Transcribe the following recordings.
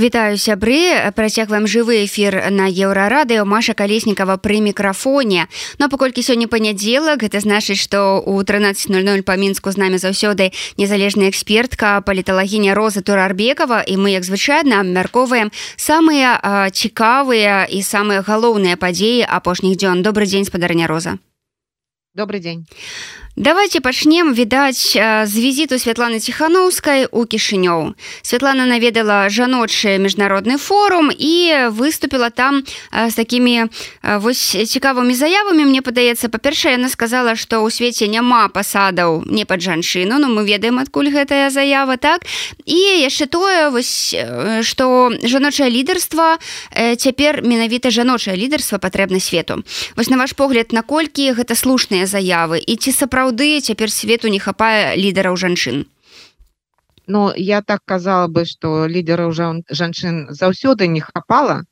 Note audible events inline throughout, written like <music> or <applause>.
Вітаю сябры. Працягваем жывы эфір на еўрарадыо Маша калеснікава пры мікрафоне. Но паколькі сёння панядзелак гэта значыць што у 13:00 па мінску з намі заўсёды незалежная экспертка паліталагіня роза турарбекова і мы як звычайна абмяркоўваем самыя цікавыя і самыя галоўныя падзеі апошніх дзён. Добрый дзень спадарня роза. Добрый день давайте пачнем відаць з візіту Святланы ціхановскай у кішынёў. Святлана наведала жаночы міжнародны форум і выступила там з такімі вось цікавымі заявамі. Мне падаецца па-першае яна сказала што ў свеце няма пасадаў не пад жанчыну но мы ведаем адкуль гэтая заява так? І яшчэ тое вось што жаночае лідарства цяпер менавіта жаночае лідарства патрэбна свету. Вось на ваш погляд наколькі гэта слушныя заявы? І ці сапраўды сапраўды цяпер свету не хапае лідараў жанчын. Ну я так казала бы что лідараў жанчын заўсёды не хапала.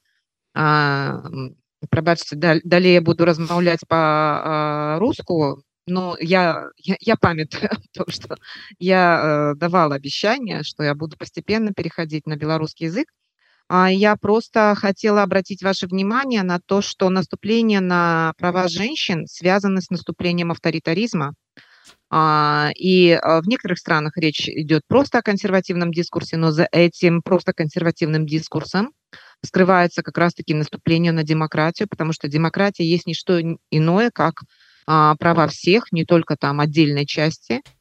Прабачце далей я буду размаўляць по-руску но я я, я памятаю <laughs> то что я э, давала обещание что я буду постепенно переходить на белорусский язык. а я просто хотела обратить ваше внимание на то, что наступление на права женщин связано с наступлением авторитаризма. А, и а, в некоторых странах речь идет просто о консервативном дискурсе, но за этим просто консервативным дискурсом скрывается как раз-таки наступление на демократию, потому что демократия есть не что иное, как права всех, не только там отдельной части –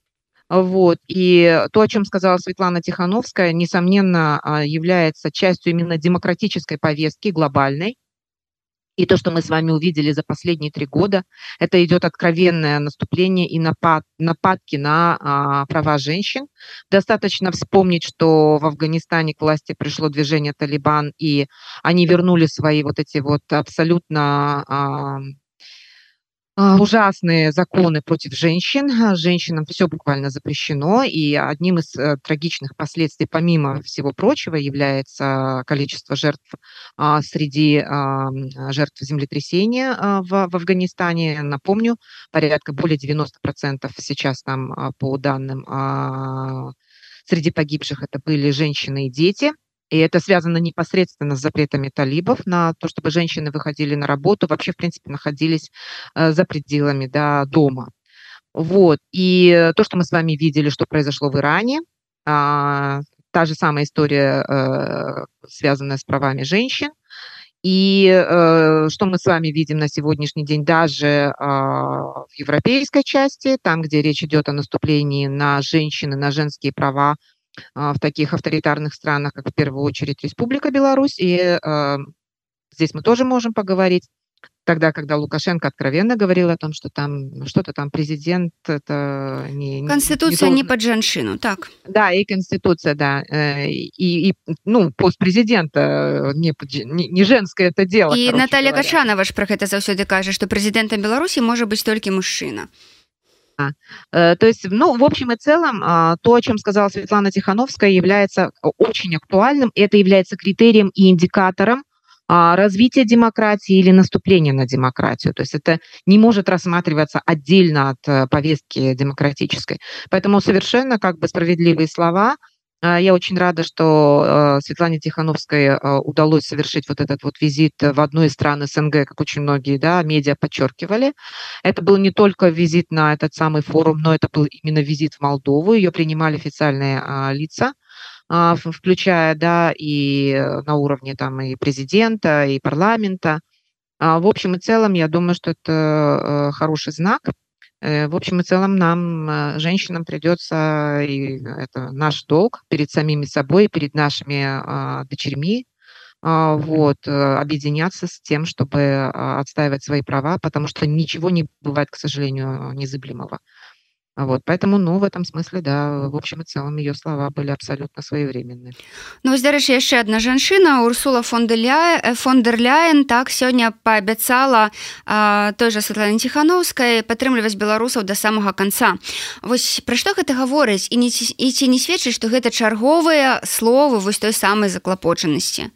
вот. И то, о чем сказала Светлана Тихановская, несомненно, а, является частью именно демократической повестки глобальной. И то, что мы с вами увидели за последние три года, это идет откровенное наступление и напад, нападки на а, права женщин. Достаточно вспомнить, что в Афганистане к власти пришло движение Талибан, и они вернули свои вот эти вот абсолютно а, ужасные законы против женщин. Женщинам все буквально запрещено, и одним из э, трагичных последствий, помимо всего прочего, является количество жертв а, среди а, жертв землетрясения в Афганистане. Напомню, порядка более 90% сейчас там по данным среди погибших это были женщины и дети – и это связано непосредственно с запретами талибов на то, чтобы женщины выходили на работу, вообще, в принципе, находились э, за пределами да, дома. Вот. И то, что мы с вами видели, что произошло в Иране, а, та же самая история, э, связанная с правами женщин. И э, что мы с вами видим на сегодняшний день даже а, в европейской части, там, где речь идет о наступлении на женщины, на женские права, в таких авторитарных странах, как в первую очередь Республика Беларусь. И э, здесь мы тоже можем поговорить. Тогда, когда Лукашенко откровенно говорил о том, что там что-то там президент, это не... Конституция не, не, не под женщину, так? Да, и Конституция, да. Э, и, и ну, пост президента не, не, не женское это дело. И Наталья говоря. Кашанова ж про это заўсёды кажа, что президентом Беларуси может быть только мужчина. Э, то есть, ну, в общем и целом, а, то, о чем сказала Светлана Тихановская, является очень актуальным. Это является критерием и индикатором а, развития демократии или наступления на демократию. То есть это не может рассматриваться отдельно от э, повестки демократической. Поэтому совершенно как бы справедливые слова – я очень рада, что а, Светлане Тихановской а, удалось совершить вот этот вот визит в одну из стран СНГ, как очень многие да, медиа подчеркивали. Это был не только визит на этот самый форум, но это был именно визит в Молдову. Ее принимали официальные лица, включая да, и на уровне там, и президента, и парламента. В общем и целом, я думаю, что это хороший знак – Э, в общем и целом нам, э, женщинам, придется, и это наш долг перед самими собой, перед нашими а, дочерьми, а, вот, э, объединяться с тем, чтобы а, отстаивать свои права, потому что ничего не бывает, к сожалению, незыблемого. Вот, поэтому, ну, в этом смысле, да, в общем и целом ее слова были абсолютно своевременны. Ну, вось, дарэчы, яшчэ одна жанчына, Урсула фон дер Ляйен, так, сёння паабяцала той же Светлане Тихановскай падтрымліваць беларусаў да самага канца. Вось пра што гэта гаворыць і, не, ці не сведчыць, што гэта чарговыя словы вось той самай заклапочанасці?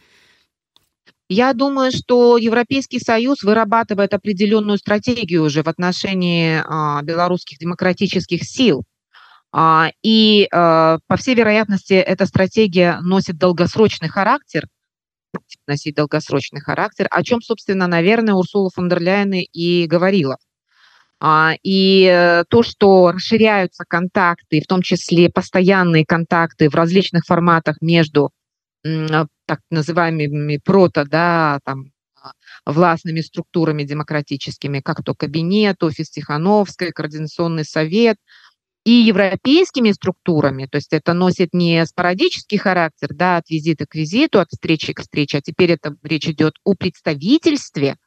Я думаю, что Европейский Союз вырабатывает определенную стратегию уже в отношении а, белорусских демократических сил. И, по всей вероятности, эта стратегия носит долгосрочный характер, носить долгосрочный характер, о чем, собственно, наверное, Урсула фон дер Ляйен и говорила. И э, то, что расширяются контакты, в том числе постоянные контакты в различных форматах между так называемыми прото, да, там, властными структурами демократическими, как то кабинет, офис Тихановской, координационный совет, и европейскими структурами, то есть это носит не спорадический характер, да, от визита к визиту, от встречи к встрече, а теперь это речь идет о представительстве,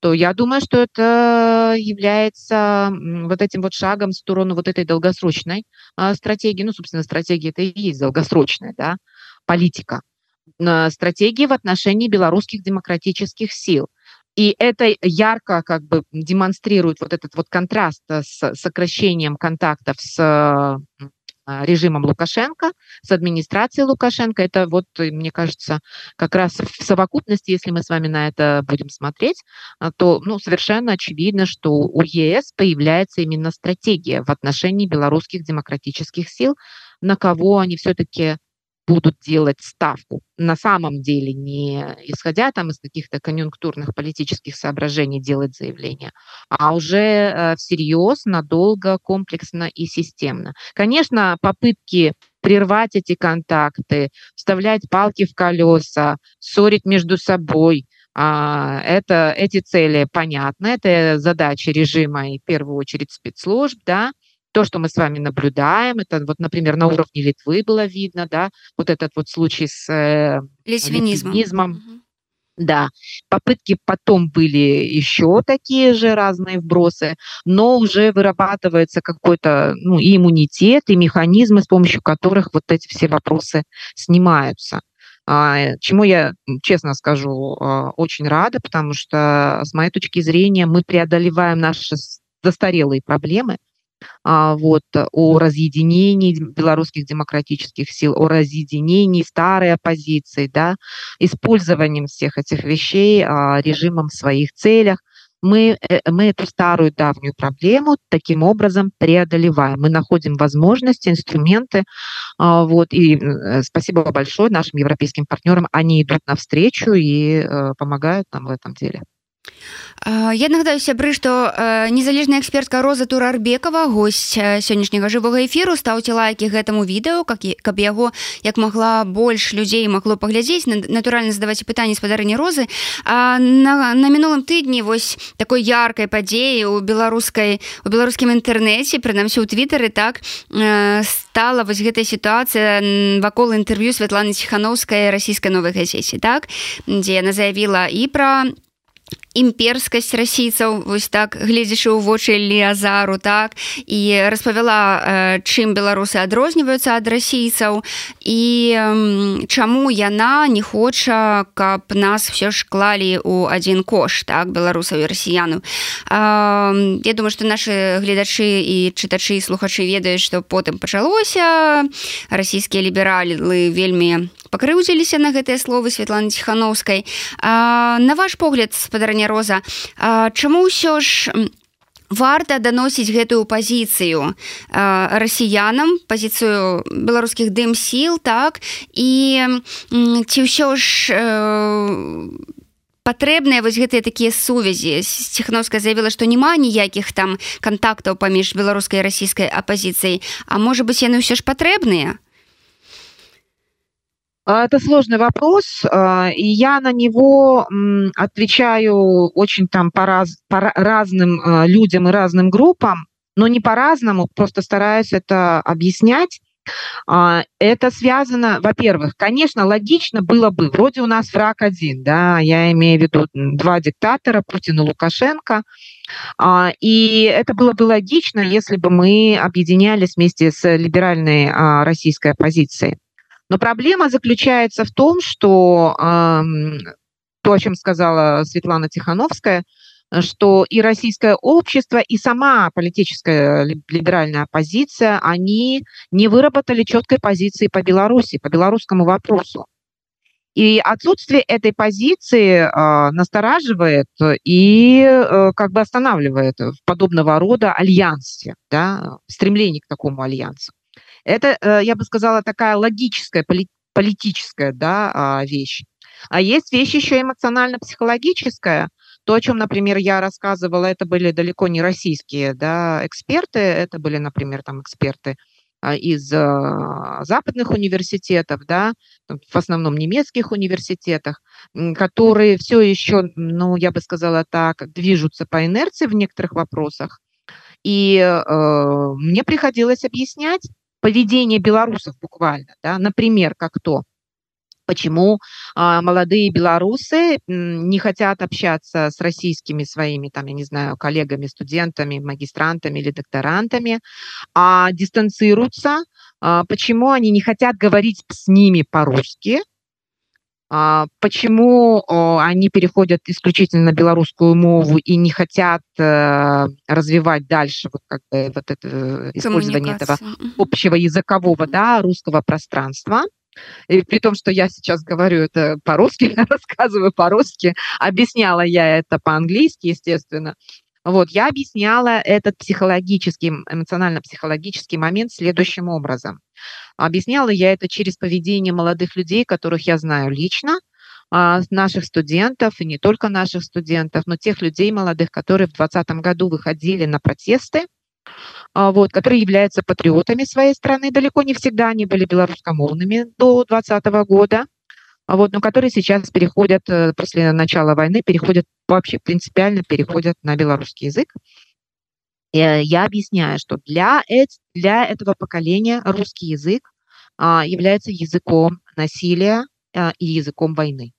то я думаю, что это является вот этим вот шагом в сторону вот этой долгосрочной а, стратегии. Ну, собственно, стратегия это и есть долгосрочная, да, политика. Стратегии в отношении белорусских демократических сил. И это ярко как бы демонстрирует вот этот вот контраст с сокращением контактов с а, режимом Лукашенко, с администрацией Лукашенко. Это вот, э, мне кажется, как раз в совокупности, если мы с вами на это будем смотреть, то ну, совершенно очевидно, что у ЕС появляется именно стратегия в отношении белорусских демократических сил, на кого они все-таки будут делать ставку. На самом деле, не исходя там из каких-то конъюнктурных политических соображений делать заявление, а уже э, всерьез, надолго, комплексно и системно. Конечно, попытки прервать эти контакты, вставлять палки в колеса, ссорить между собой, а, это, эти цели понятны, это задачи режима и в первую очередь спецслужб, да, то, что мы с вами наблюдаем, это вот, например, на уровне Литвы было видно, да, вот этот вот случай с э, литвинизмом. литвинизмом. Да, попытки потом были еще такие же разные вбросы, но уже вырабатывается какой-то ну, и иммунитет, и механизмы, с помощью которых вот эти все вопросы снимаются. А, чему я, честно скажу, а, очень рада, потому что, с моей точки зрения, мы преодолеваем наши застарелые проблемы, вот, о разъединении белорусских демократических сил, о разъединении старой оппозиции, да, использованием всех этих вещей а, режимом в своих целях. Мы, э, мы эту старую давнюю проблему таким образом преодолеваем. Мы находим возможности, инструменты. А, вот, и э, спасибо большое нашим европейским партнерам. Они идут навстречу и э, помогают нам в этом деле. Я нагадаю сябры што незалежная экспертка роза турарбекова госць сённяшняга жывога эфіру стаўце лайкі гэтаму відэо как каб яго як магла больш людзей магло паглядзець. Натуральна задаваць пытанні спадарні розы. А на, на мінулым тыдні вось такой яркай падзеі у беларускай у беларускім інтэрнэце прынамсі ў твиттары так стала вось гэтая сітуацыя вакол інтэрв'ю Святланы ціхановскай расійскай новай газеце так дзе яна заявіла і пра імперскасць расійцаў вось так гледзячы ў вочы леазару так і распавяла э, чым беларусы адрозніваюцца ад расійцаў і чаму яна не хоча каб нас все ж клалі у адзін кош так беларусаў і расіяну. Я думаю што нашы гледачы і чытачы і слухачы ведаюць што потым пачалося. Расійскія лібералі вельмі пакрыўдзіліся на гэтыя словы Святланы ціхановскай. На ваш погляд спадарня роза чаму ўсё ж варта даносіць гэтую пазіцыю расіянам пазіцыю беларускіх дым сіл так? І ці ўсё ж патрэбныя вось гэтыя такія сувязі? Ціхановская заявіла што няма ніякіх там кантактаў паміж беларускай расійскай апазіцыяй. А можа быць яны ўсё ж патрэбныя это сложный вопрос, а, и я на него отвечаю очень там по, раз, по разным а, людям и разным группам, но не по-разному, просто стараюсь это объяснять. Это связано, во-первых, конечно, логично было бы, вроде у нас враг один, да, я имею в виду два диктатора, Путин и Лукашенко, и это было бы логично, если бы мы объединялись вместе с либеральной российской оппозицией. Но проблема заключается в том, что то, о чем сказала Светлана Тихановская, что и российское общество, и сама политическая либеральная оппозиция, они не выработали четкой позиции по Беларуси, по белорусскому вопросу. И отсутствие этой позиции э, настораживает и э, как бы останавливает в подобного рода альянсе, да, стремлении к такому альянсу. Это, э, я бы сказала, такая логическая, политическая да, а, вещь. А есть вещь еще эмоционально-психологическая. То, о чем, например, я рассказывала, это были далеко не российские да, эксперты, это были, например, там эксперты а, из а, западных университетов, да, в основном немецких университетах, которые все еще, ну, я бы сказала так, движутся по инерции в некоторых вопросах. И э, мне приходилось объяснять поведение белорусов буквально, да, например, как то, почему а, молодые белорусы не хотят общаться с российскими своими, там, я не знаю, коллегами, студентами, магистрантами или докторантами, а дистанцируются, а, почему они не хотят говорить с ними по-русски, почему они переходят исключительно на белорусскую мову и не хотят э, развивать дальше вот как бы вот это э, использование этого общего языкового, да, русского пространства. И при том, что я сейчас говорю это по-русски, <laughs> рассказываю по-русски, объясняла я это по-английски, естественно. Вот, я объясняла этот психологический, эмоционально-психологический момент следующим образом. Объясняла я это через поведение молодых людей, которых я знаю лично, а, наших студентов, и не только наших студентов, но тех людей молодых, которые в 2020 году выходили на протесты, а, вот, которые являются патриотами своей страны. Далеко не всегда они были белорусскомовными до 2020 года, вот, но которые сейчас переходят, э, после начала войны, переходят вообще принципиально переходят на белорусский язык. Э, я объясняю, что для, для этого поколения русский язык а, является языком насилия а, и языком войны.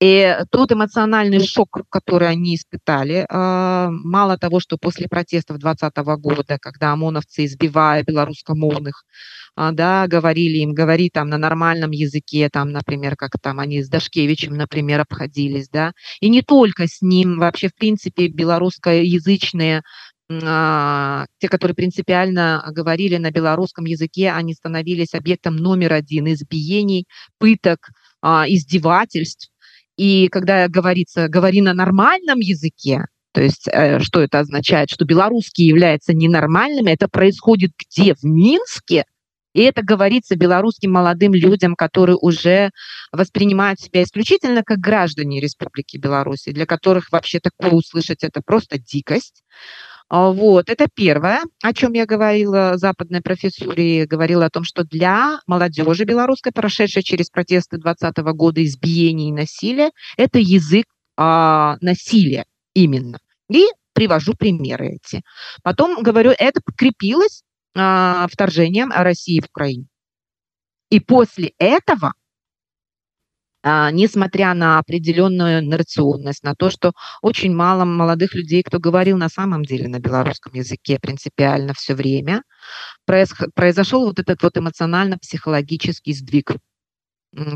И тот эмоциональный шок, который они испытали, а, мало того, что после протестов 2020 года, когда ОМОНовцы, избивая белорусскомовных, а, да, говорили им, говори там на нормальном языке, там, например, как там они с Дашкевичем, например, обходились, да, и не только с ним, вообще, в принципе, белорусскоязычные а, те, которые принципиально говорили на белорусском языке, они становились объектом номер один избиений, пыток, издевательств. И когда говорится «говори на нормальном языке», то есть э, что это означает? Что белорусский является ненормальным, это происходит где? В Минске? И это говорится белорусским молодым людям, которые уже воспринимают себя исключительно как граждане Республики Беларусь, для которых вообще такое услышать это просто дикость. А, вот, это первое, о чем я говорила, западной профессуре, говорила о том, что для молодежи белорусской, прошедшей через протесты 2020 года, избиений и насилия, это язык а, насилия именно. И привожу примеры эти. Потом говорю, это подкрепилось а, вторжением России в Украину. И после этого несмотря на определенную инерционность, на то, что очень мало молодых людей, кто говорил на самом деле на белорусском языке принципиально все время, произошел вот этот вот эмоционально-психологический сдвиг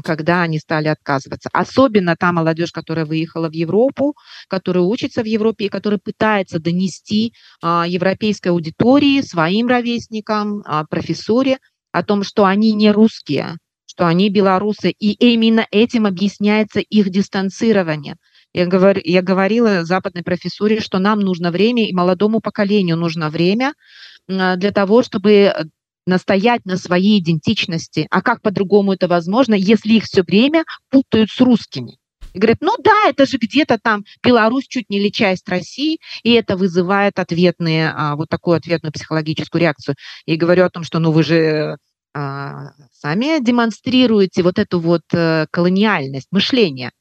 когда они стали отказываться. Особенно та молодежь, которая выехала в Европу, которая учится в Европе и которая пытается донести а, европейской аудитории, своим ровесникам, а, профессоре о том, что они не русские, что они белорусы, и именно этим объясняется их дистанцирование. Я, говор, я говорила западной профессуре, что нам нужно время, и молодому поколению нужно время для того, чтобы настоять на своей идентичности. А как по-другому это возможно, если их все время путают с русскими? И говорят, ну да, это же где-то там Беларусь чуть не ли часть России, и это вызывает ответные, а, вот такую ответную психологическую реакцию. И говорю о том, что ну вы же сами демонстрируете вот эту вот э, колониальность мышления.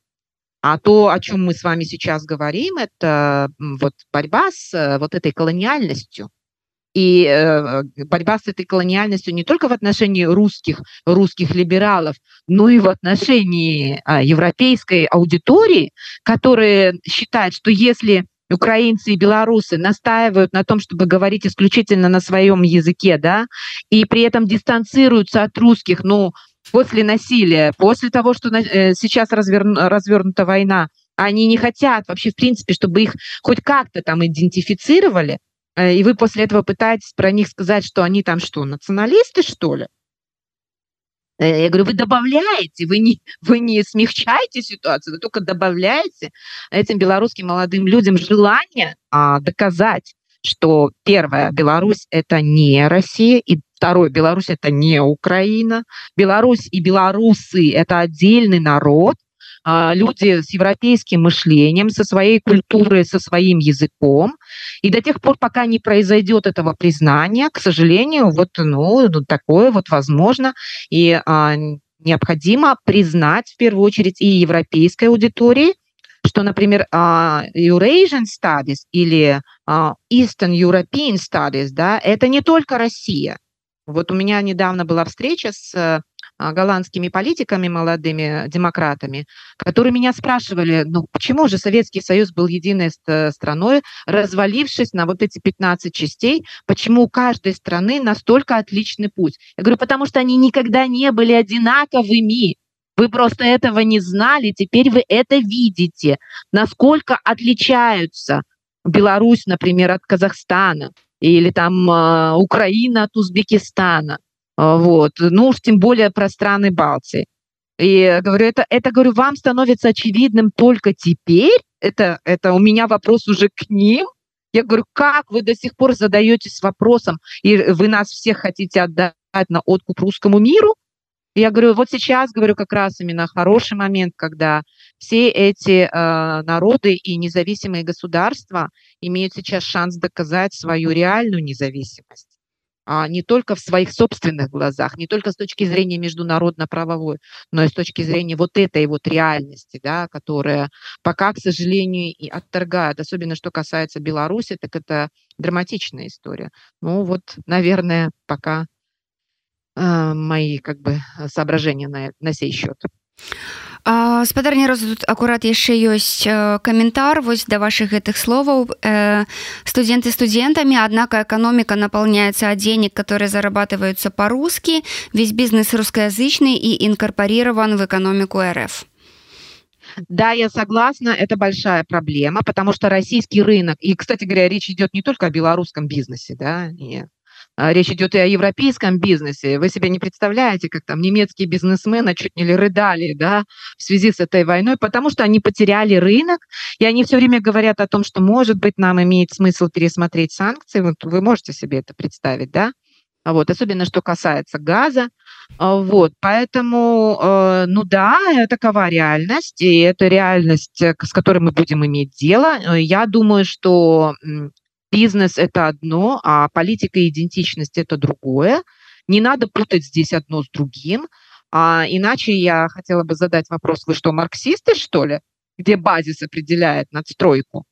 А то, о чем мы с вами сейчас говорим, это вот борьба с э, вот этой колониальностью. И э, борьба с этой колониальностью не только в отношении русских, русских либералов, но и в отношении э, европейской аудитории, которая считает, что если украинцы и белорусы настаивают на том, чтобы говорить исключительно на своем языке, да, и при этом дистанцируются от русских, ну, после насилия, после того, что э, сейчас разверну, развернута война, они не хотят вообще, в принципе, чтобы их хоть как-то там идентифицировали, э, и вы после этого пытаетесь про них сказать, что они там что, националисты, что ли? Э, я говорю, вы добавляете, вы не, <laughs> вы не смягчаете ситуацию, вы только добавляете этим белорусским молодым людям желание а, доказать, что первое, Беларусь это не Россия, и Второе, Беларусь это не Украина. Беларусь и белорусы это отдельный народ, люди с европейским мышлением, со своей культурой, со своим языком. И до тех пор, пока не произойдет этого признания, к сожалению, вот ну, такое вот возможно. И а, необходимо признать в первую очередь и европейской аудитории, что, например, uh, Eurasian Studies или uh, Eastern European Studies, да, это не только Россия. Вот у меня недавно была встреча с а, голландскими политиками, молодыми демократами, которые меня спрашивали, ну почему же Советский Союз был единой страной, развалившись на вот эти 15 частей, почему у каждой страны настолько отличный путь? Я говорю, потому что они никогда не были одинаковыми. Вы просто этого не знали, теперь вы это видите, насколько отличаются Беларусь, например, от Казахстана, или там э, Украина от Узбекистана. А, вот. Ну уж тем более про страны Балтии. И говорю, это, это, говорю, вам становится очевидным только теперь. Это, это у меня вопрос уже к ним. Я говорю, как вы до сих пор задаетесь вопросом, и вы нас всех хотите отдать на откуп русскому миру? Я говорю, вот сейчас, говорю, как раз именно хороший момент, когда все эти э, народы и независимые государства имеют сейчас шанс доказать свою реальную независимость не только в своих собственных глазах, не только с точки зрения международно-правовой, но и с точки зрения вот этой вот реальности, да, которая пока, к сожалению, и отторгает, особенно что касается Беларуси, так это драматичная история. Ну вот, наверное, пока э, мои как бы соображения на, на сей счет. Спадарня роза тут акурат яшчэ ёсць каментар вось да ваших гэтых словаў. Студенты студентами однако экономика наполняется от денег которые зарабатываются по-русски весь бизнес русскоязычный и инкорпорирован в экономику РФ Да, я согласна, это большая проблема, потому что российский рынок, и, кстати говоря, речь идет не только о белорусском бизнесе, да, и а, речь идет и о европейском бизнесе. Вы себе не представляете, как там немецкие бизнесмены чуть не рыдали да, в связи с этой войной, потому что они потеряли рынок, и они все время говорят о том, что, может быть, нам имеет смысл пересмотреть санкции. Вот вы можете себе это представить, да? Вот, особенно что касается газа. А, вот, поэтому, э, ну да, такова реальность, и это реальность, э, с которой мы будем иметь дело. Э, я думаю, что Бизнес – это одно, а политика и идентичность – это другое. Не надо путать здесь одно с другим. А иначе я хотела бы задать вопрос, вы что, марксисты, что ли? Где базис определяет надстройку?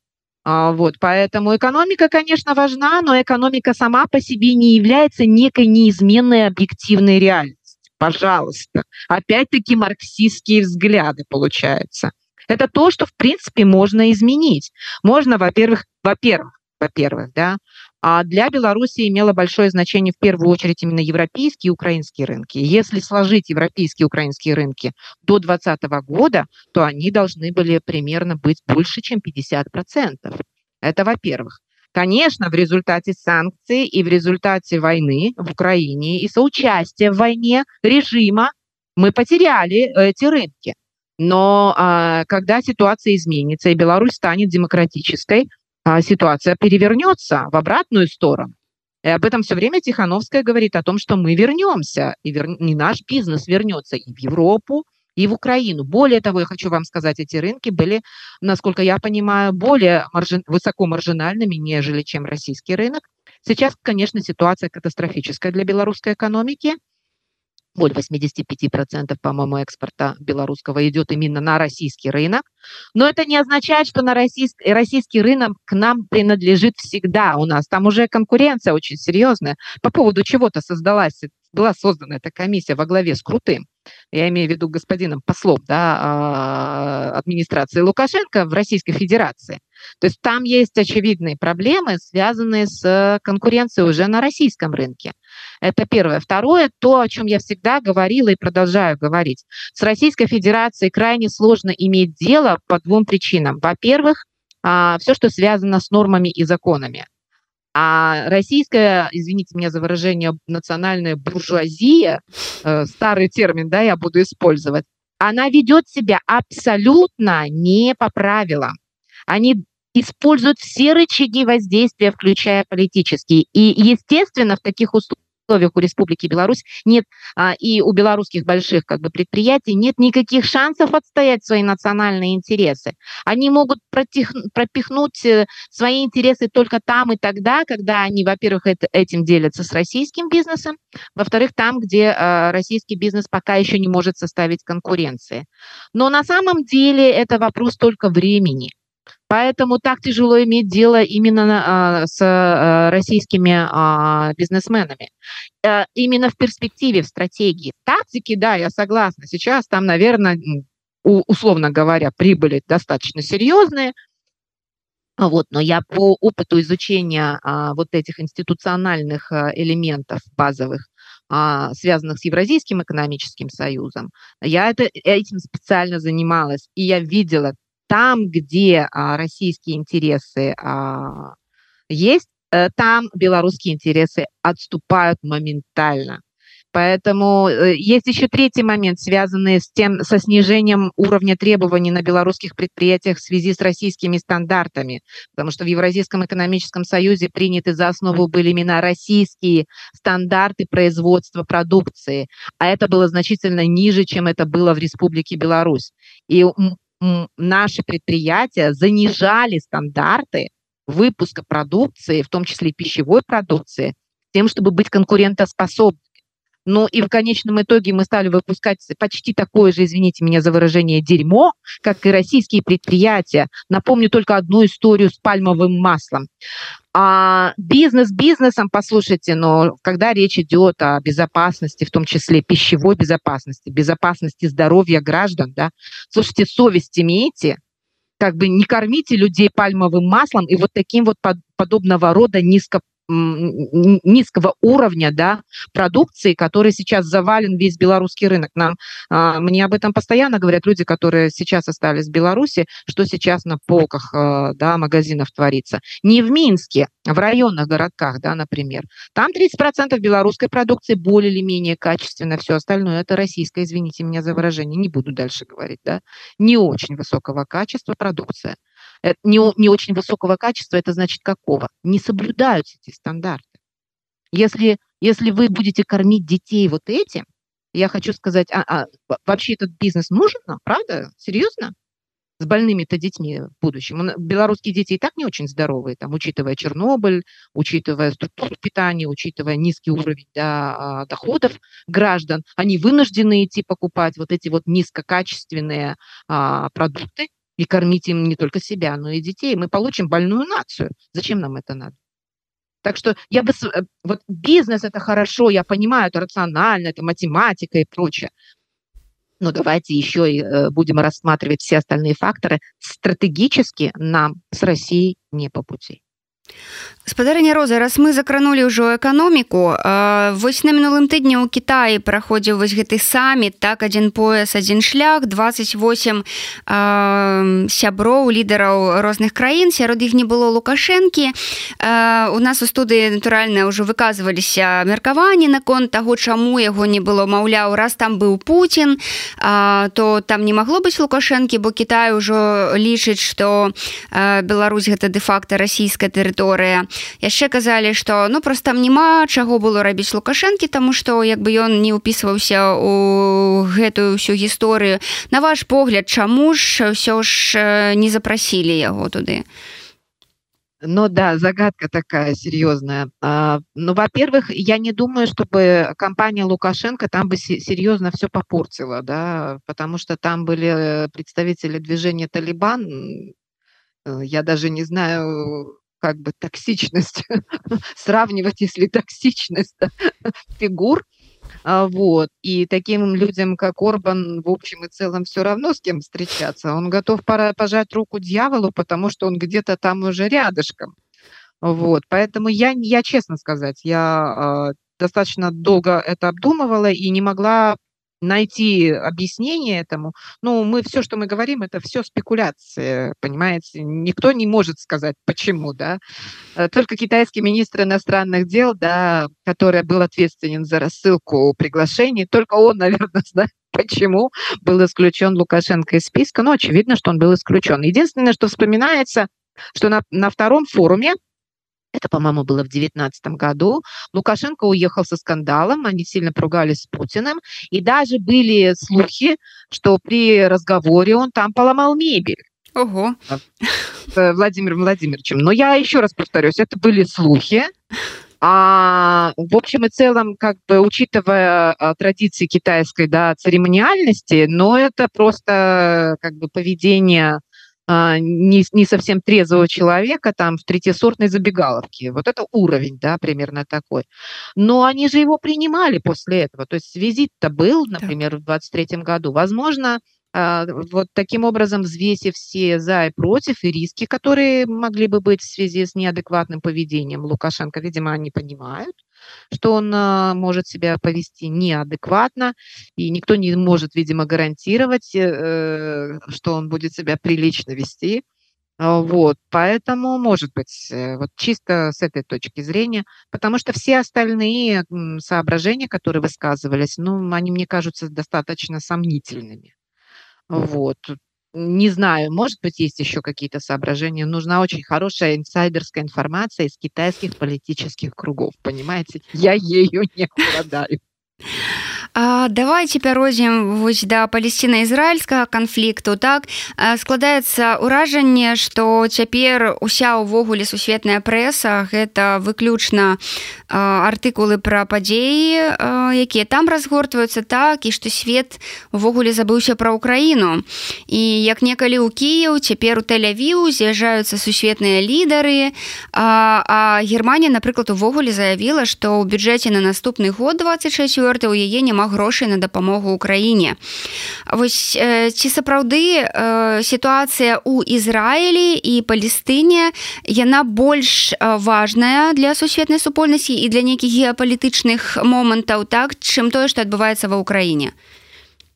А, вот, поэтому экономика, конечно, важна, но экономика сама по себе не является некой неизменной объективной реальностью. Пожалуйста. Опять-таки марксистские взгляды получаются. Это то, что, в принципе, можно изменить. Можно, во-первых, во-первых, во-первых, да. А для Беларуси имело большое значение в первую очередь именно европейские и украинские рынки. Если сложить европейские и украинские рынки до 2020 года, то они должны были примерно быть больше, чем 50%. Это во-первых. Конечно, в результате санкций и в результате войны в Украине и соучастия в войне режима мы потеряли эти рынки. Но а, когда ситуация изменится и Беларусь станет демократической, ситуация перевернется в обратную сторону. И об этом все время Тихановская говорит о том, что мы вернемся, и вер... не наш бизнес вернется и в Европу, и в Украину. Более того, я хочу вам сказать, эти рынки были, насколько я понимаю, более маржин... высоко нежели чем российский рынок. Сейчас, конечно, ситуация катастрофическая для белорусской экономики – более 85%, по-моему, экспорта белорусского идет именно на российский рынок. Но это не означает, что на российский, российский рынок к нам принадлежит всегда. У нас там уже конкуренция очень серьезная. По поводу чего-то создалась, была создана эта комиссия во главе с Крутым я имею в виду господином послом да, а, администрации Лукашенко в Российской Федерации. То есть там есть очевидные проблемы, связанные с конкуренцией уже на российском рынке. Это первое. Второе, то, о чем я всегда говорила и продолжаю говорить. С Российской Федерацией крайне сложно иметь дело по двум причинам. Во-первых, а, все, что связано с нормами и законами. А российская, извините меня за выражение, национальная буржуазия, э, старый термин, да, я буду использовать, она ведет себя абсолютно не по правилам. Они используют все рычаги воздействия, включая политические. И, естественно, в таких условиях условиях у Республики Беларусь нет а, и у белорусских больших как бы предприятий нет никаких шансов отстоять свои национальные интересы. Они могут протих, пропихнуть э, свои интересы только там и тогда, когда они, во-первых, это, этим делятся с российским бизнесом, во-вторых, там, где а, российский бизнес пока еще не может составить конкуренции. Но на самом деле это вопрос только времени. Поэтому так тяжело иметь дело именно а, с а, российскими а, бизнесменами. А, именно в перспективе, в стратегии. Тактики, да, я согласна. Сейчас там, наверное, условно говоря, прибыли достаточно серьезные. Вот, но я по опыту изучения а, вот этих институциональных а, элементов базовых, а, связанных с Евразийским экономическим союзом, я это, этим специально занималась, и я видела там, где а, российские интересы а, есть, э, там белорусские интересы отступают моментально. Поэтому э, есть еще третий момент, связанный с тем, со снижением уровня требований на белорусских предприятиях в связи с российскими стандартами, потому что в Евразийском экономическом союзе приняты за основу были именно российские стандарты производства продукции, а это было значительно ниже, чем это было в Республике Беларусь. И наши предприятия занижали стандарты выпуска продукции, в том числе пищевой продукции, тем, чтобы быть конкурентоспособными. Ну и в конечном итоге мы стали выпускать почти такое же, извините меня за выражение, дерьмо, как и российские предприятия. Напомню только одну историю с пальмовым маслом. А бизнес бизнесом, послушайте, но когда речь идет о безопасности, в том числе пищевой безопасности, безопасности здоровья граждан, да, слушайте, совесть имейте, как бы не кормите людей пальмовым маслом и вот таким вот под, подобного рода низко низкого уровня да, продукции, который сейчас завален весь белорусский рынок. Нам, а, мне об этом постоянно говорят люди, которые сейчас остались в Беларуси, что сейчас на полках а, да, магазинов творится. Не в Минске, в районных городках, да, например. Там 30% белорусской продукции более или менее качественно, все остальное это российское, извините меня за выражение, не буду дальше говорить, да, не очень высокого качества продукция. Э, не, не очень высокого качества, это значит какого? Не соблюдаются эти стандарты. Если, если вы будете кормить детей вот этим, я хочу сказать, а, а вообще этот бизнес нужен правда? Серьезно? С больными-то детьми в будущем. Белорусские дети и так не очень здоровые, там, учитывая Чернобыль, учитывая структуру питания, учитывая низкий уровень да, доходов граждан, они вынуждены идти покупать вот эти вот низкокачественные а, продукты, и кормить им не только себя, но и детей. Мы получим больную нацию. Зачем нам это надо? Так что я бы... Э, вот бизнес – это хорошо, я понимаю, это рационально, это математика и прочее. Но давайте еще и э, будем рассматривать все остальные факторы. Стратегически нам с Россией не по пути. Спадарня роза раз мы закранули ўжо эканоміку вось на мінулым тыдні ў Кіаі праходзіў вось гэты саміт так адзін пояс адзін шлях 28 сяброў лідараў розных краін сярод іх не было лукашэнкі. У нас у студыі натуральна ўжо выказваліся меркаванні наконт таго чаму яго не было маўляў раз там быў Путін то там не магло быць лукашэнкі бо Кітай ўжо лічыць што Беларусь гэта дэ-факта расійская тэрыторыя гісторыя яшчэ казалі что ну просто там няма чаго было рабіць лукашэнкі тому что як бы ён не ўпісваўся у гэтую всю гісторыю на ваш погляд чаму ж ўсё ж не запрасілі яго туды Ну да, загадка такая серьезная. А, ну, во-первых, я не думаю, чтобы компания Лукашенко там бы серьезно все попортила, да, потому что там были представители движения Талибан. Я даже не знаю, как бы токсичность, <laughs> сравнивать, если токсичность фигур, а, вот. И таким людям, как Орбан, в общем и целом все равно с кем встречаться. Он готов пора пожать руку дьяволу, потому что он где-то там уже рядышком. Вот. Поэтому я, я честно сказать, я э, достаточно долго это обдумывала и не могла найти объяснение этому. Ну, мы все, что мы говорим, это все спекуляции, понимаете? Никто не может сказать, почему, да. Э, только китайский министр иностранных дел, да, который был ответственен за рассылку приглашений, только он, <laughs> наверное, знает, почему был исключен Лукашенко из списка. Ну, очевидно, что он был исключен. Единственное, что вспоминается, что на, на втором форуме Это, по-моему, было в 2019 году. Лукашенко уехал со скандалом, они сильно поругались с Путиным. И даже были слухи, что при разговоре он там поломал мебель. Ого. С Владимиром Владимировичем. Но я еще раз повторюсь, это были слухи. А в общем и целом, как бы учитывая а, традиции китайской да, церемониальности, но это просто как бы поведение не, не совсем трезвого человека там в третьесортной забегаловке. Вот это уровень, да, примерно такой. Но они же его принимали после этого. То есть визит-то был, например, в 23 году. Возможно, а, вот таким образом взвесив все за и против и риски, которые могли бы быть в связи с неадекватным поведением Лукашенко, видимо, они понимают, что он а, может себя повести неадекватно, и никто не может, видимо, гарантировать, э, что он будет себя прилично вести. А, вот, поэтому, может быть, э, вот чисто с этой точки зрения, потому что все остальные соображения, которые высказывались, ну, они мне кажутся достаточно сомнительными. Вот. Не знаю, может быть, есть еще какие-то соображения. Нужна очень хорошая инсайдерская информация из китайских политических кругов, понимаете? Я ею <laughs> не обладаю. А, давайте пярозім вось да палесціна-ізраільскага канфлікту так? Складаецца ўражанне што цяпер уся ўвогуле сусветная прэса гэта выключна артыкулы пра падзеі якія там разгортваюцца так і што свет увогуле забыўся пра ўкраіну. І як некалі ў кіяў цяпер у тэлявіў з'язджаюцца сусветныя лідары а, а германія напрыклад увогуле заявіла што ў бюджэце на наступны год 24 у яе няма няма грошай на дапамогу ўкраіне вось ці сапраўды сітуацыя ў ізраілі і палістыне яна больш важная для сусветнай супольнасці і для нейкіх геапалітычных момантаў так чым тое што адбываецца ва ўкраіне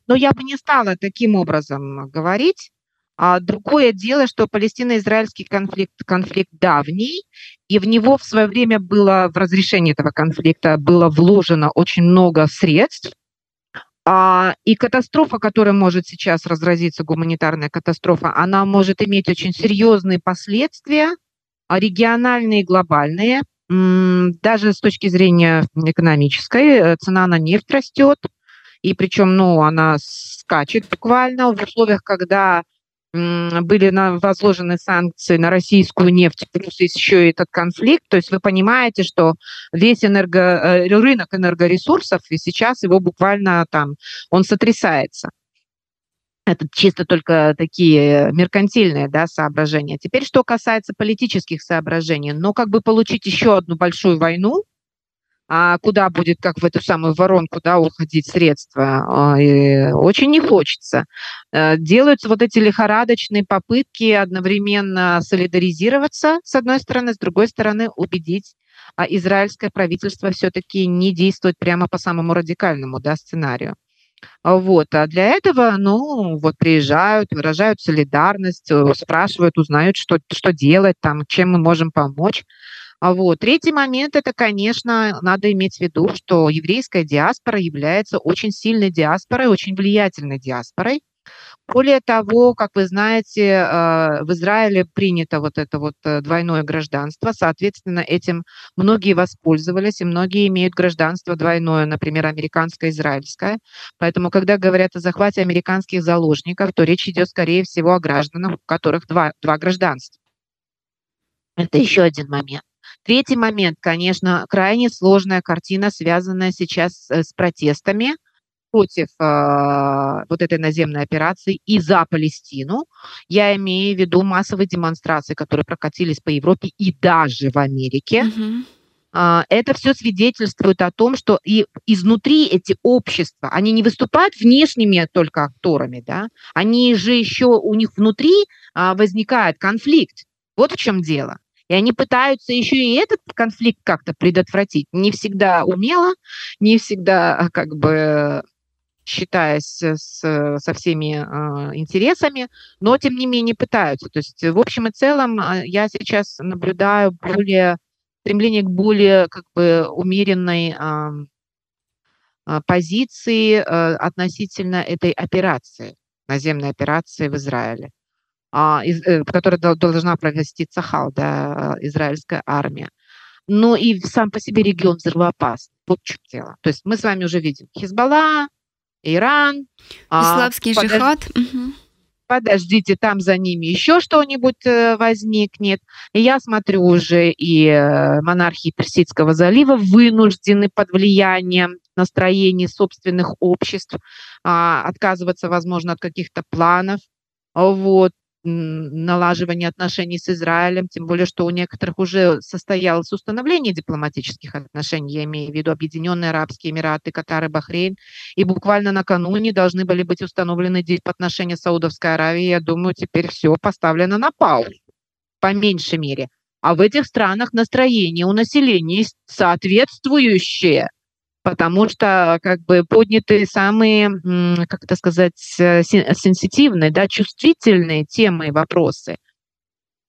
но я бы не стала таким образом говорить а другое дело, что палестино-израильский конфликт конфликт давний, и в него в свое время было, в разрешение этого конфликта было вложено очень много средств, а, и катастрофа, которая может сейчас разразиться, гуманитарная катастрофа, она может иметь очень серьезные последствия, а региональные и глобальные. Даже с точки зрения экономической, э, цена на нефть растет, и причем, ну, она скачет буквально в условиях, когда были возложены санкции на российскую нефть, плюс еще и этот конфликт. То есть вы понимаете, что весь энерго, э, рынок энергоресурсов, и сейчас его буквально там, он сотрясается. Это чисто только такие меркантильные да, соображения. Теперь, что касается политических соображений, но как бы получить еще одну большую войну, а куда будет, как в эту самую воронку, да, уходить средства, а, и очень не хочется. Э, делаются вот эти лихорадочные попытки одновременно солидаризироваться, с одной стороны, с другой стороны, убедить а израильское правительство все-таки не действовать прямо по самому радикальному да, сценарию. Вот. А для этого, ну, вот приезжают, выражают солидарность, э, спрашивают, узнают, что, что делать, там, чем мы можем помочь. А вот. Третий момент – это, конечно, надо иметь в виду, что еврейская диаспора является очень сильной диаспорой, очень влиятельной диаспорой. Более того, как вы знаете, а, в Израиле принято вот это вот э, двойное гражданство, соответственно, этим многие воспользовались, и многие имеют гражданство двойное, например, американское, израильское. Поэтому, когда говорят о захвате американских заложников, то речь идет, скорее всего, о гражданах, у которых два, два гражданства. Это еще один момент. Третий момент, конечно, крайне сложная картина, связанная сейчас э, с протестами против э, вот этой наземной операции и за Палестину. Я имею в виду массовые демонстрации, которые прокатились по Европе и даже в Америке. Mm-hmm. Это все свидетельствует о том, что и изнутри эти общества, они не выступают внешними только акторами, да, они же еще у них внутри а, возникает конфликт. Вот в чем дело. И они пытаются еще и этот конфликт как-то предотвратить. Не всегда умело, не всегда а, как бы считаясь с, со всеми э, интересами, но тем не менее пытаются. То есть в общем и целом я сейчас наблюдаю более стремление к более как бы умеренной э, позиции э, относительно этой операции, наземной операции в Израиле. А, э, в которой должна провести Цахал, да, израильская армия. но и сам по себе регион взрывоопасный. Вот в чем дело. То есть мы с вами уже видим Хизбалла, Иран. Исламский а, джихад. Подождите, там за ними еще что-нибудь э, возникнет. И я смотрю уже и э, монархии Персидского залива вынуждены под влиянием настроений собственных обществ а, отказываться, возможно, от каких-то планов. Вот налаживания отношений с Израилем, тем более, что у некоторых уже состоялось установление дипломатических отношений, я имею в виду Объединенные Арабские Эмираты, Катар и Бахрейн, и буквально накануне должны были быть установлены отношения Саудовской Аравии. Я думаю, теперь все поставлено на паузу, по меньшей мере. А в этих странах настроение у населения соответствующее потому что как бы подняты самые, как это сказать, э, сенситивные, да, чувствительные темы и вопросы.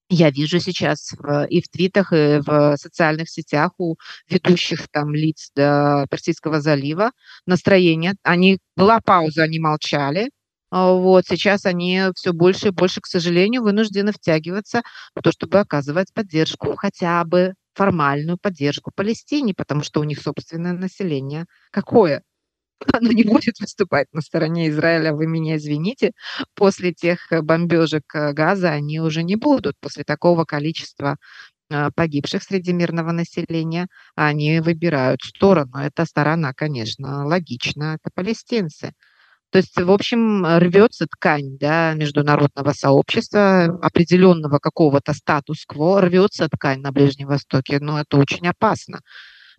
Я вижу сейчас и в твитах, и в социальных сетях у ведущих там лиц Персидского залива настроение. Они, была пауза, они молчали, а вот сейчас они все больше и больше, к сожалению, вынуждены втягиваться в то, чтобы оказывать поддержку хотя бы формальную поддержку Палестине, потому что у них собственное население. Какое? <laughs> Оно не будет выступать на стороне Израиля, вы меня извините. После тех э, бомбежек э, Газа они уже не будут. После такого количества э, погибших среди мирного населения, они выбирают сторону. Эта сторона, конечно, логично, это палестинцы. То есть, в общем, рвется ткань да, международного сообщества, определенного какого-то статус-кво, рвется ткань на Ближнем Востоке, но это очень опасно,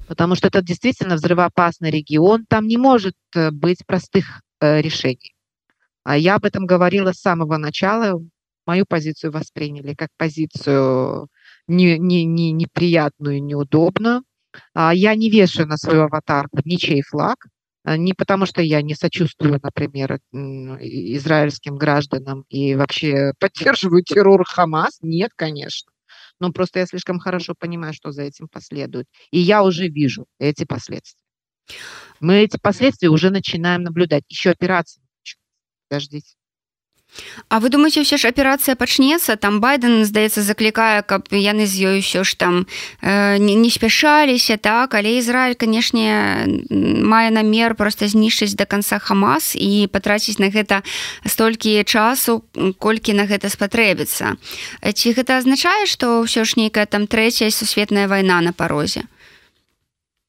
потому что это действительно взрывоопасный регион, там не может э, быть простых э, решений. А я об этом говорила с самого начала, мою позицию восприняли как позицию не, не, не, неприятную, неудобную. А я не вешаю на свою аватарку ничей флаг, не потому, что я не сочувствую, например, израильским гражданам и вообще поддерживаю террор Хамас. Нет, конечно. Но просто я слишком хорошо понимаю, что за этим последует. И я уже вижу эти последствия. Мы эти последствия уже начинаем наблюдать. Еще операция. Подождите. А вы думаете ўсё ж аперацыя пачнецца там байден здаецца заклікае каб яны з ёй ўсё ж там э, не, не спяшаліся так? Але Ізраиль канешне мае намер просто знішчыць до конца хамас і патраціць на гэта столькі часу колькі на гэта спатрэбіцца. Ці гэта азначае что ўсё ж нейкая там трэцяя сусветная вайна на парозе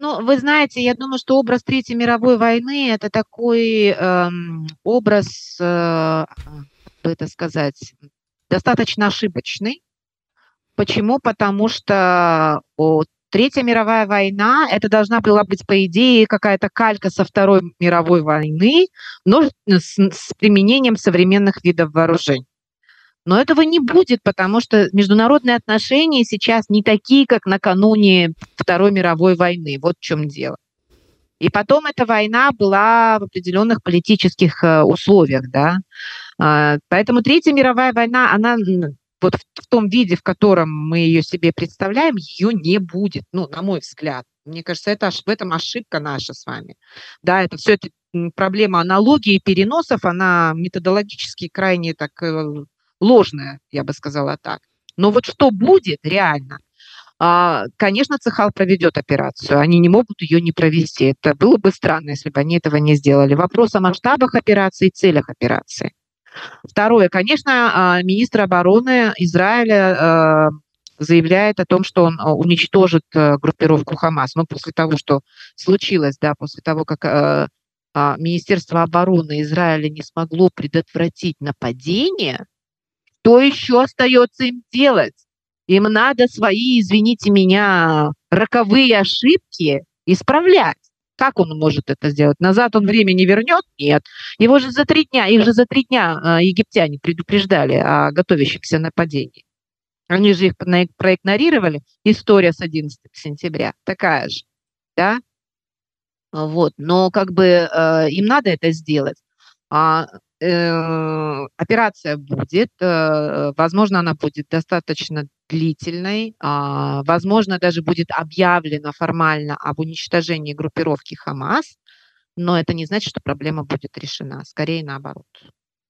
Ну, вы знаете, я думаю, что образ Третьей мировой войны это такой э, образ, э, как бы это сказать, достаточно ошибочный. Почему? Потому что о, Третья мировая война это должна была быть, по идее, какая-то калька со Второй мировой войны, но с, с применением современных видов вооружений. Но этого не будет, потому что международные отношения сейчас не такие, как накануне Второй мировой войны. Вот в чем дело. И потом эта война была в определенных политических э, условиях, да. А, поэтому Третья мировая война, она вот в том виде, в котором мы ее себе представляем, ее не будет, ну, на мой взгляд. Мне кажется, это в этом ошибка наша с вами. Да, это все это проблема аналогии и переносов, она методологически крайне так э, ложная, я бы сказала так. Но вот что будет реально, а, конечно, Цехал проведет операцию. Они не могут ее не провести. Это было бы странно, если бы они этого не сделали. Вопрос о масштабах операции и целях операции. Второе, конечно, а, министр обороны Израиля а, заявляет о том, что он уничтожит группировку Хамас. Но ну, после того, что случилось, да, после того, как Министерство обороны Израиля не смогло предотвратить нападение, что еще остается им делать? Им надо свои, извините меня, роковые ошибки исправлять. Как он может это сделать? Назад он время не вернет? Нет. Его же за три дня, их же за три дня э, египтяне предупреждали о готовящемся нападении. Они же их проигнорировали. История с 11 сентября такая же. Да? Вот. Но как бы э, им надо это сделать. А Э, операция будет, э, возможно, она будет достаточно длительной, а, возможно, даже будет объявлено формально об уничтожении группировки Хамас, но это не значит, что проблема будет решена, скорее наоборот.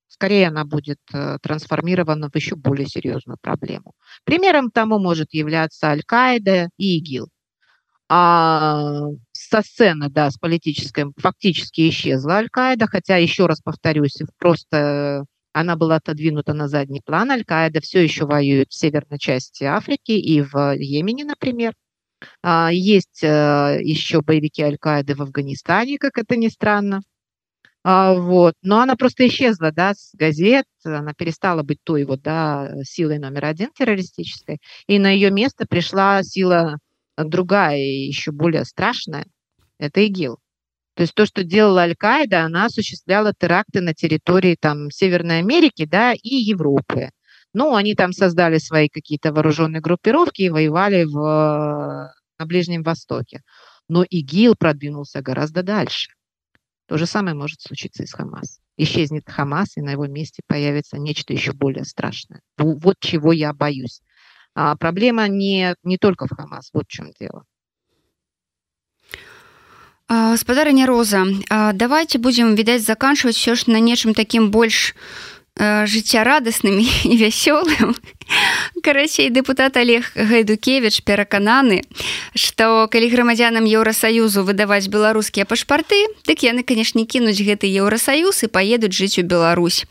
Скорее она будет э, трансформирована в еще более серьезную проблему. Примером тому может являться Аль-Каида и ИГИЛ. А со сцены, да, с политической фактически исчезла Аль-Каида, хотя, еще раз повторюсь, просто она была отодвинута на задний план. Аль-Каида все еще воюет в северной части Африки и в Йемене, например. А, есть э, еще боевики Аль-Каиды в Афганистане, как это ни странно. А, вот. Но она просто исчезла да, с газет, она перестала быть той вот, да, силой номер один террористической, и на ее место пришла сила другая, еще более страшная, это ИГИЛ. То есть то, что делала Аль-Каида, она осуществляла теракты на территории там, Северной Америки да, и Европы. Ну, они там создали свои какие-то вооруженные группировки и воевали в, на Ближнем Востоке. Но ИГИЛ продвинулся гораздо дальше. То же самое может случиться и с Хамас. Исчезнет Хамас, и на его месте появится нечто еще более страшное. Вот чего я боюсь. А проблема не, не только в Хамас, вот в чем дело. Спадарыня Роза, давайте будем, відаць, заканчивать все ж на нечым таким больш Э, жыццярадаснымі і <laughs> вясёлым карацей депутат олег гайдукевич перакананы что калі грамадзянам еўросаюзу выдаваць беларускія пашпарты дык яны канешне кінуць гэты еўросаюз і поедуць жыць у Беларусь.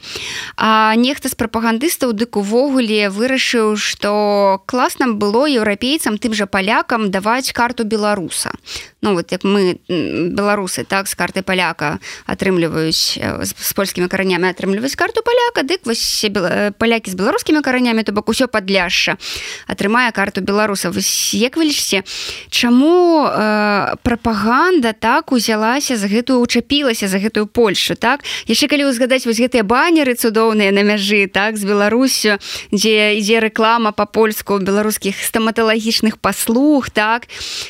А нехта з прапагандыстаў дык увогуле вырашыў что класна было еўрапейцам тым жа палякам даваць карту беларуса ну вот як мы беларусы так з карты паляка атрымліваюць з польскімі каранямі атрымліваюць карту паляка дык вось палякі з беларускімі каранямі то бок усё падляшша атрымае карту беларуса як вы лічце чаму э, прапаганда так узялася за гэтую учапілася за гэтую польшу так? Яшчэ калі узгадаць вось гэтыя банеры цудоўныя на мяжы так з беларусю дзе ідзе рэклама по-польску беларускіх стаматалагічных паслуг так?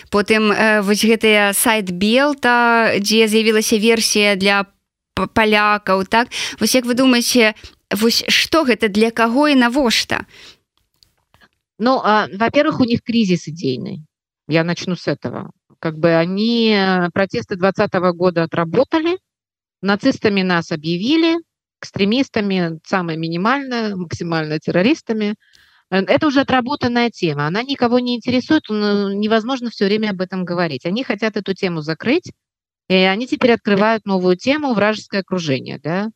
Потым э, вось гэта гэтыя сайт белта дзе з'явілася версія для палякаў так? Вось як вы думаеце вось что гэта для каго і навошта ну во-первых у них кризис идейный. Я начну с этого. Как бы они э, протесты двадцатого года отработали нацистами нас объявили экстремистами самое минимальное максимально террористами это уже отработанная тема, она никого не интересует, невозможно все время об этом говорить. Они хотят эту тему закрыть, и они теперь открывают новую тему «Вражеское окружение». Да?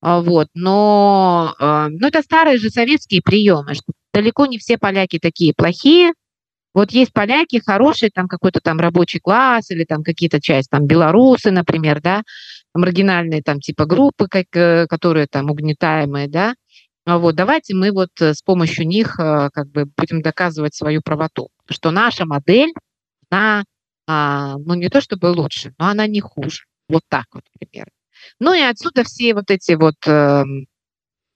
А, вот. Но, а, но это старые же советские приемы, что далеко не все поляки такие плохие. Вот есть поляки хорошие, там какой-то там рабочий класс или там какие-то часть, там белорусы, например, да, маргинальные там типа группы, как, э, которые там угнетаемые, да, вот, давайте мы вот э, с помощью них э, как бы будем доказывать свою правоту, что наша модель, она, а, ну не то чтобы лучше, но она не хуже. Вот так вот, например. Ну и отсюда все вот эти вот эм,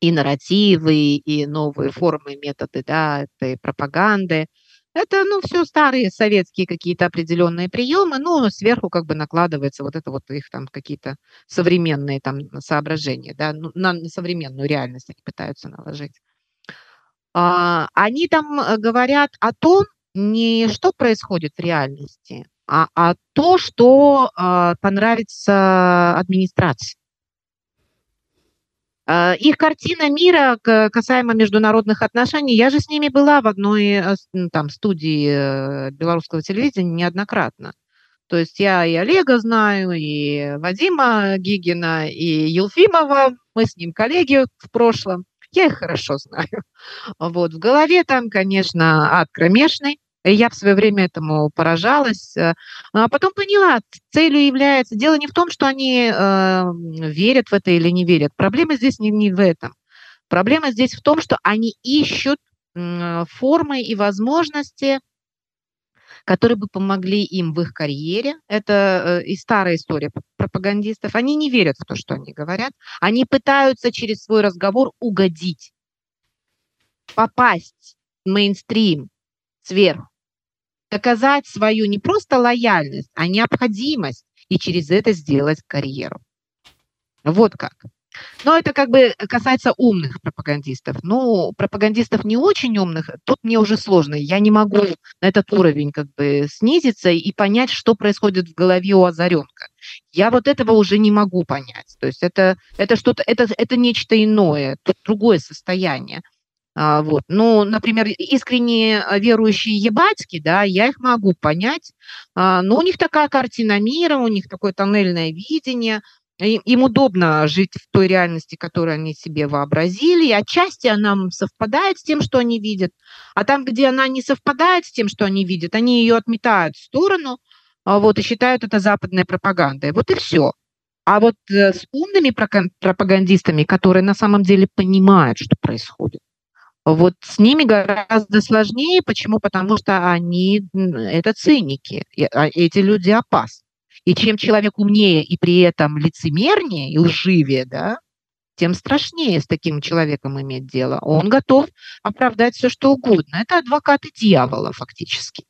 и нарративы, и новые формы, методы, да, этой пропаганды, это, ну, все старые советские какие-то определенные приемы, ну, сверху как бы накладывается вот это вот их там какие-то современные там соображения, да, ну, на современную реальность они пытаются наложить. А, они там э, говорят о том, не что происходит в реальности, а, а то, что а, понравится администрации. А, их картина мира касаемо международных отношений, я же с ними была в одной э, там студии э, белорусского телевидения неоднократно. То есть я и Олега знаю, и Вадима Гигина, и Елфимова. Мы с ним коллеги в прошлом. Я их хорошо знаю. <laughs> Вот. В голове там, конечно, ад кромешный. Я в свое время этому поражалась. Э, а потом поняла, целью является... Дело не в том, что они э, верят в это или не верят. Проблема здесь не, не в этом. Проблема здесь в том, что они ищут э, формы и возможности, которые бы помогли им в их карьере. Это э, и старая история пропагандистов. Они не верят в то, что они говорят. Они пытаются через свой разговор угодить, попасть в мейнстрим сверху доказать свою не просто лояльность, а необходимость и через это сделать карьеру. Вот как. Но это как бы касается умных пропагандистов. Ну, пропагандистов не очень умных, тут мне уже сложно. Я не могу на этот уровень как бы снизиться и понять, что происходит в голове у озаренка. Я вот этого уже не могу понять. То есть это, это что-то, это, это нечто иное, тут другое состояние. А, вот. Ну, например, искренне верующие ебатьки, да, я их могу понять, а, но у них такая картина мира, у них такое тоннельное видение, им удобно жить в той реальности, которую они себе вообразили, и отчасти она совпадает с тем, что они видят, а там, где она не совпадает с тем, что они видят, они ее отметают в сторону, а, вот, и считают это западной пропагандой. Вот и все. А вот э, с умными пропагандистами, которые на самом деле понимают, что происходит, вот с ними гораздо сложнее. Почему? Потому что они это циники. А эти люди опасны. И чем человек умнее и при этом лицемернее и лживее, да, тем страшнее с таким человеком иметь дело. Он готов оправдать все, что угодно. Это адвокаты дьявола фактически.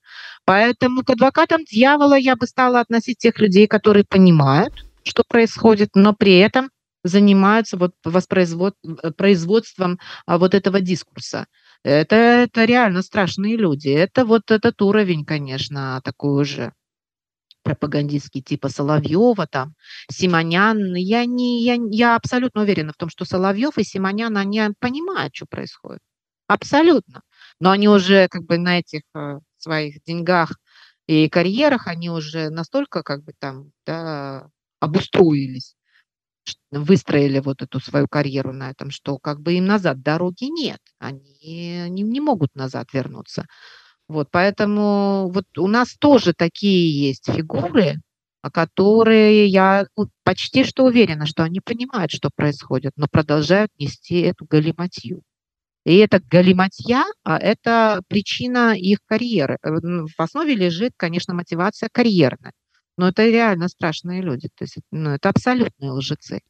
Поэтому к адвокатам дьявола я бы стала относить тех людей, которые понимают, что происходит, но при этом занимаются вот воспроизвод, э, производством а, вот этого дискурса. Это, это реально страшные люди. Это вот этот уровень, конечно, такой уже пропагандистский типа Соловьева, там, Симонян. Я, не, я, я абсолютно уверена в том, что Соловьев и Симонян, они понимают, что происходит. Абсолютно. Но они уже как бы на этих э, своих деньгах и карьерах, они уже настолько как бы там да, обустроились, выстроили вот эту свою карьеру на этом, что как бы им назад дороги нет. Они, они не могут назад вернуться. Вот, поэтому вот у нас тоже такие есть фигуры, которые я почти что уверена, что они понимают, что происходит, но продолжают нести эту галиматью. И эта галиматья а это причина их карьеры. Э, в основе лежит, конечно, мотивация карьерная. Но это реально страшные люди. То есть ну, это абсолютные лжецы.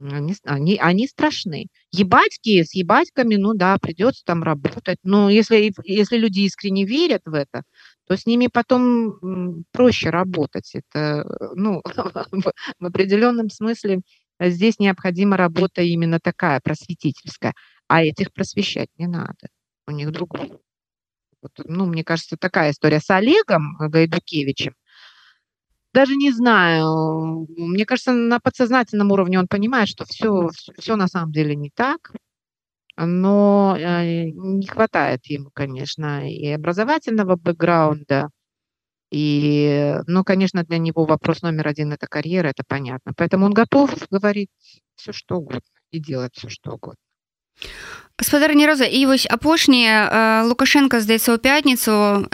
Они, они, они страшны. Ебатьки с ебатьками, ну да, придется там работать. Но если, если люди искренне верят в это, то с ними потом проще работать. Это, ну, <laughs> в определенном смысле здесь необходима работа именно такая, просветительская. А этих просвещать не надо. У них другой. Вот, ну, мне кажется, такая история с Олегом Гайдукевичем – даже не знаю. Мне кажется, на подсознательном уровне он понимает, что все, все на самом деле не так. Но э, не хватает ему, конечно, и образовательного бэкграунда, и, ну, конечно, для него вопрос номер один – это карьера, это понятно. Поэтому он готов говорить все, что угодно и делать все, что угодно. Гаспадарня роза. І вось апошні лукашенко здаецца ў пятніцу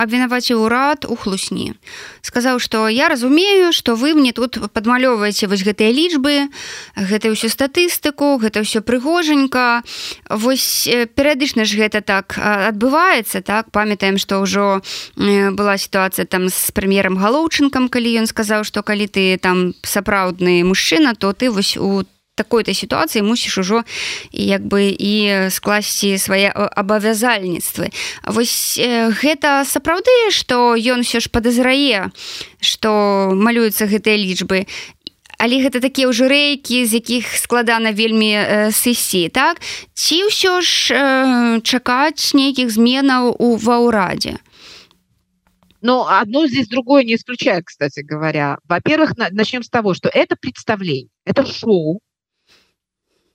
абвінаваціў урад у хлусні. Сказаў што я разумею што вы мне тут падмалёваеце вось гэтыя лічбы гэта ўсю статыстыку гэта ўсё прыгожанька. Вось перыядычна ж гэта так адбываецца так? Памятаем што ўжо была сітуацыя там з прэм'ерам галоўчынкам калі ён сказаў што калі ты там сапраўдны мужчына то ты вось у такой-то сітуацыі мусіш ужо як бы і скласці свае абавязальніцтвы вось гэта сапраўды што ён все ж падазрае што малююцца гэтыя лічбы. Але гэта такія ўжо рэйкі з якіх складана вельмі э, сысі так? Ці ўсё ж э, чакаць нейкіх зменаў у ва ўрадзе? Но одно здесь другое не исключает кстати говоря. Во-первых начнем с того что это представление это шоу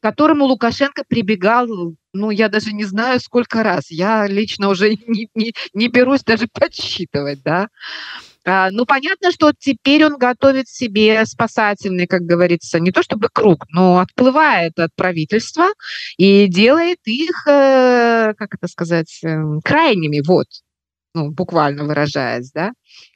которому Лукашенко прибегал, ну, я даже не знаю, сколько раз. Я лично уже <laughs> не, не, не берусь даже подсчитывать, да. А, ну, понятно, что теперь он готовит себе спасательный, как говорится, не то чтобы круг, но отплывает от правительства и делает их, э, как это сказать, э, крайними, вот ну, буквально выражаясь, да.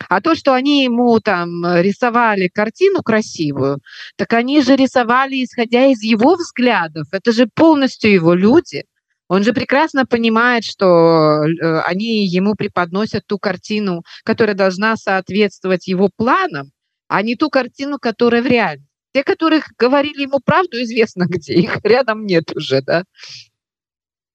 А то, что они ему там рисовали картину красивую, так они же рисовали, исходя из его взглядов. Это же полностью его люди. Он же прекрасно понимает, что э, они ему преподносят ту картину, которая должна соответствовать его планам, а не ту картину, которая в реальности. Те, которых говорили ему правду, известно <laughs> где, их рядом нет уже, да.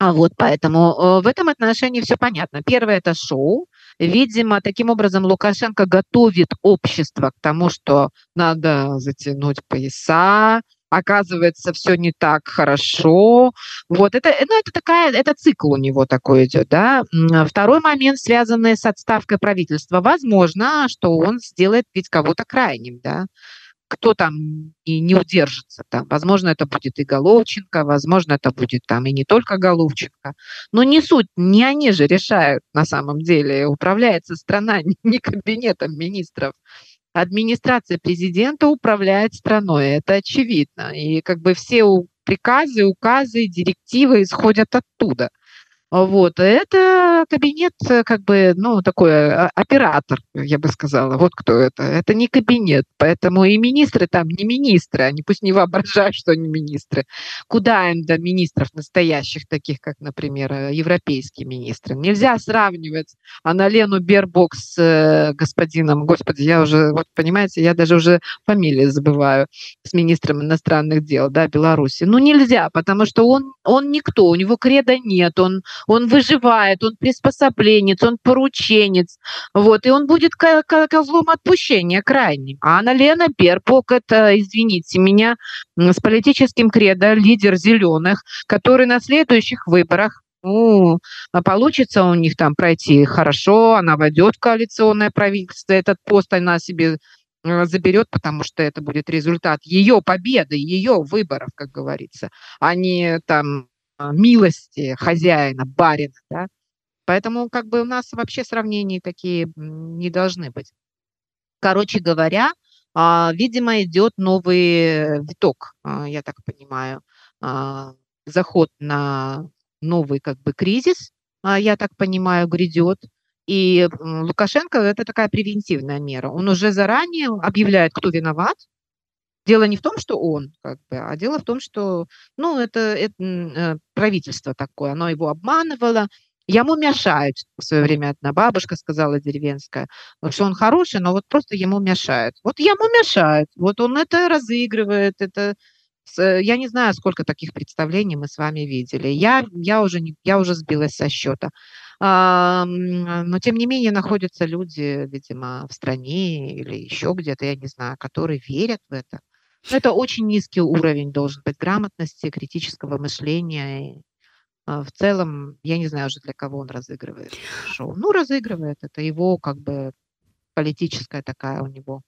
А вот поэтому э, в этом отношении все понятно. Первое – это шоу. Видимо, таким образом Лукашенко готовит общество к тому, что надо затянуть пояса, оказывается, все не так хорошо. Вот это, ну, это такая, это цикл у него такой идет, да. Второй момент, связанный с отставкой правительства. Возможно, что он сделает ведь кого-то крайним, да кто там и не удержится там. Возможно, это будет и Головченко, возможно, это будет там и не только Головченко. Но не суть, не они же решают на самом деле. Управляется страна <laughs> не кабинетом министров. Администрация президента управляет страной, это очевидно. И как бы все приказы, указы, директивы исходят оттуда – вот, это кабинет, э, как бы, ну, такой э, оператор, я бы сказала. Вот кто это. Это не кабинет, поэтому и министры там не министры, они пусть не воображают, что они министры. Куда им до министров настоящих, таких как, например, э, европейские министры? Нельзя сравнивать Аналену Бербок с господином, господи, я уже, вот понимаете, я даже уже фамилии забываю, с министром иностранных дел, да, Беларуси. Ну, нельзя, потому что он, он никто, у него креда нет, он он выживает, он приспособленец, он порученец, вот, и он будет козлом отпущения крайним. А Анна Лена Бербок, это, извините меня, с политическим кредо лидер зеленых, который на следующих выборах ну, получится у них там пройти хорошо, она войдет в коалиционное правительство, этот пост она себе э, заберет, потому что это будет результат ее победы, ее выборов, как говорится, а не там милости хозяина, барина, да. Поэтому как бы у нас вообще сравнений такие не должны быть. Короче говоря, а, видимо, идет новый виток, а, я так понимаю, заход на новый как бы кризис, я так понимаю, грядет. И Лукашенко – это такая превентивная мера. Он уже заранее объявляет, кто виноват, Дело не в том, что он, как бы, а дело в том, что, ну, это, это э, правительство такое, оно его обманывало, Ему мешают. В свое время одна бабушка сказала деревенская, что он хороший, но вот просто ему мешают. Вот ему мешают. Вот он это разыгрывает, это я не знаю, сколько таких представлений мы с вами видели. Я, я, уже, не, я уже сбилась со счета. А, но, тем не менее, находятся люди, видимо, в стране или еще где-то, я не знаю, которые верят в это. Ну, это очень низкий уровень должен быть грамотности, критического мышления. А, в целом, я не знаю уже, для кого он разыгрывает шоу. Ну, разыгрывает. Это его как бы политическая такая у него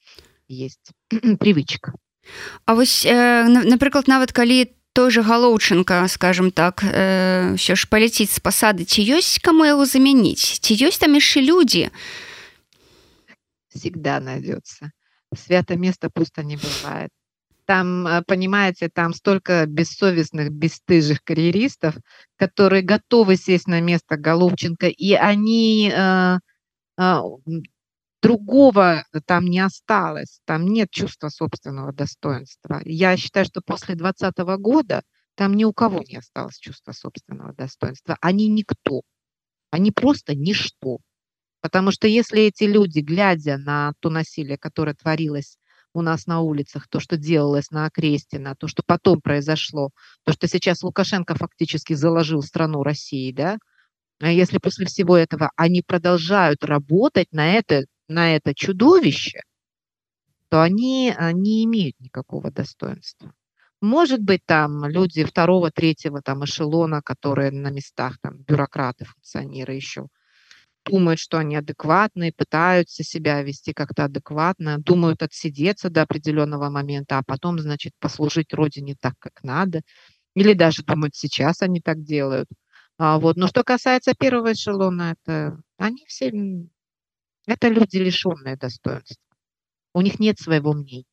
есть <clears throat> привычка. А вось э, напрыклад нават калі той же галоўчынка скажем так э, ўсё ж паляціць з пасады ці ёсць каму яго замяніць ці ёсць там яшчэ людзі всегда найдется свято место пусто не бывает там, э, понимаете, там столько бессовестных, бесстыжих карьеристов, которые готовы сесть на место Головченко, и они э, э, другого там не осталось, там нет чувства собственного достоинства. Я считаю, что после 2020 года там ни у кого не осталось чувства собственного достоинства. Они никто, они просто ничто. Потому что если эти люди, глядя на то насилие, которое творилось у нас на улицах, то, что делалось на Окрестина, то, что потом произошло, то, что сейчас Лукашенко фактически заложил страну России, да, а если после всего этого они продолжают работать на это, на это чудовище, то они не имеют никакого достоинства. Может быть, там люди второго, третьего там эшелона, которые на местах, там бюрократы, функционеры еще – думают, что они адекватные, пытаются себя вести как-то адекватно, думают отсидеться до определенного момента, а потом, значит, послужить Родине так, как надо. Или даже думают, сейчас они так делают. А вот. Но что касается первого эшелона, это они все, это люди, лишенные достоинства. У них нет своего мнения.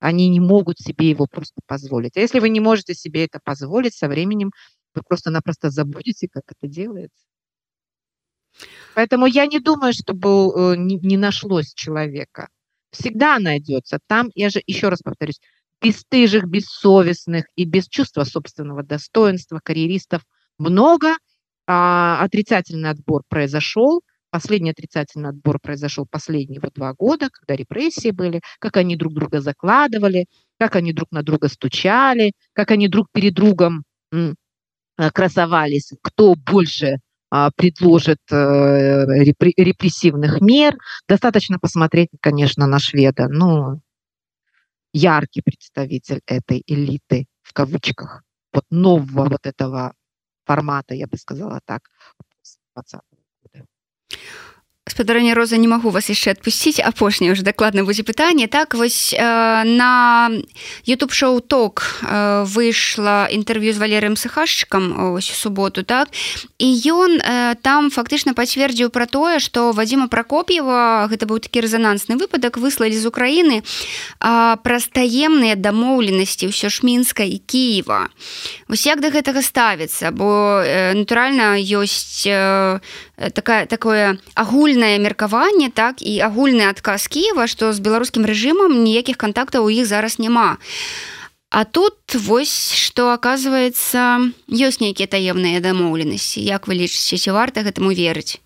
Они не могут себе его просто позволить. А если вы не можете себе это позволить, со временем вы просто-напросто забудете, как это делается. Поэтому я не думаю, чтобы э, не нашлось человека. Всегда найдется. Там, я же еще раз повторюсь, бесстыжих, бессовестных и без чувства собственного достоинства карьеристов много. А, отрицательный отбор произошел. Последний отрицательный отбор произошел последние два года, когда репрессии были, как они друг друга закладывали, как они друг на друга стучали, как они друг перед другом э, красовались, кто больше предложит э, репрессивных мер. Достаточно посмотреть, конечно, на шведа. Ну, яркий представитель этой элиты, в кавычках, вот нового вот этого формата, я бы сказала так, 20 года. Спадарня роза не магу вас яшчэ адпусціць. Апошняе уже дакладна будзе пытанне. Так вось э, на youtube шоу ток э, выйшла інтэрв'ю з валерым сахашчыкам ось у суботу так? І ён э, там фактычна пацвердзіў пра тое што вадзіма пракоп'ева гэта быў такі рэзанансны выпадак выслалі з Украіны праз таемныя дамоўленасці ўсё ж мінска і Киева вось як да гэтага ставіцца? Бо э, натуральна ёсць э, такая такое агульнае меркаванне так і агульны адказ Кіева што з беларускім рэжымам ніякіх кантактаў у іх зараз няма А тут вось што оказывается ёсць нейкія таемныя дамоўленасці як вы лічыце ці варта гэтаму верыць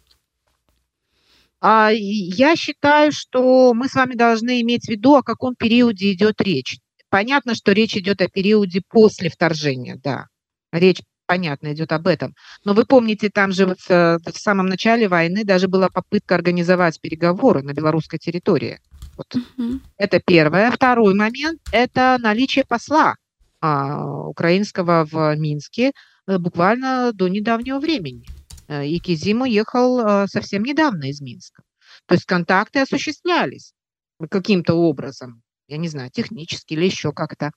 я считаю, что мы с вами должны иметь в виду, о каком периоде идет речь. Понятно, что речь идет о периоде после вторжения, да. Речь понятно, идет об этом. Но вы помните, там же вот э, в самом начале войны даже была попытка организовать переговоры на белорусской территории. Вот. Угу. Это первое. Второй момент – это наличие посла а, украинского в Минске э, буквально до недавнего времени. Э, и Кизим уехал совсем недавно из Минска. То есть контакты осуществлялись каким-то образом, я не знаю, технически или еще как-то.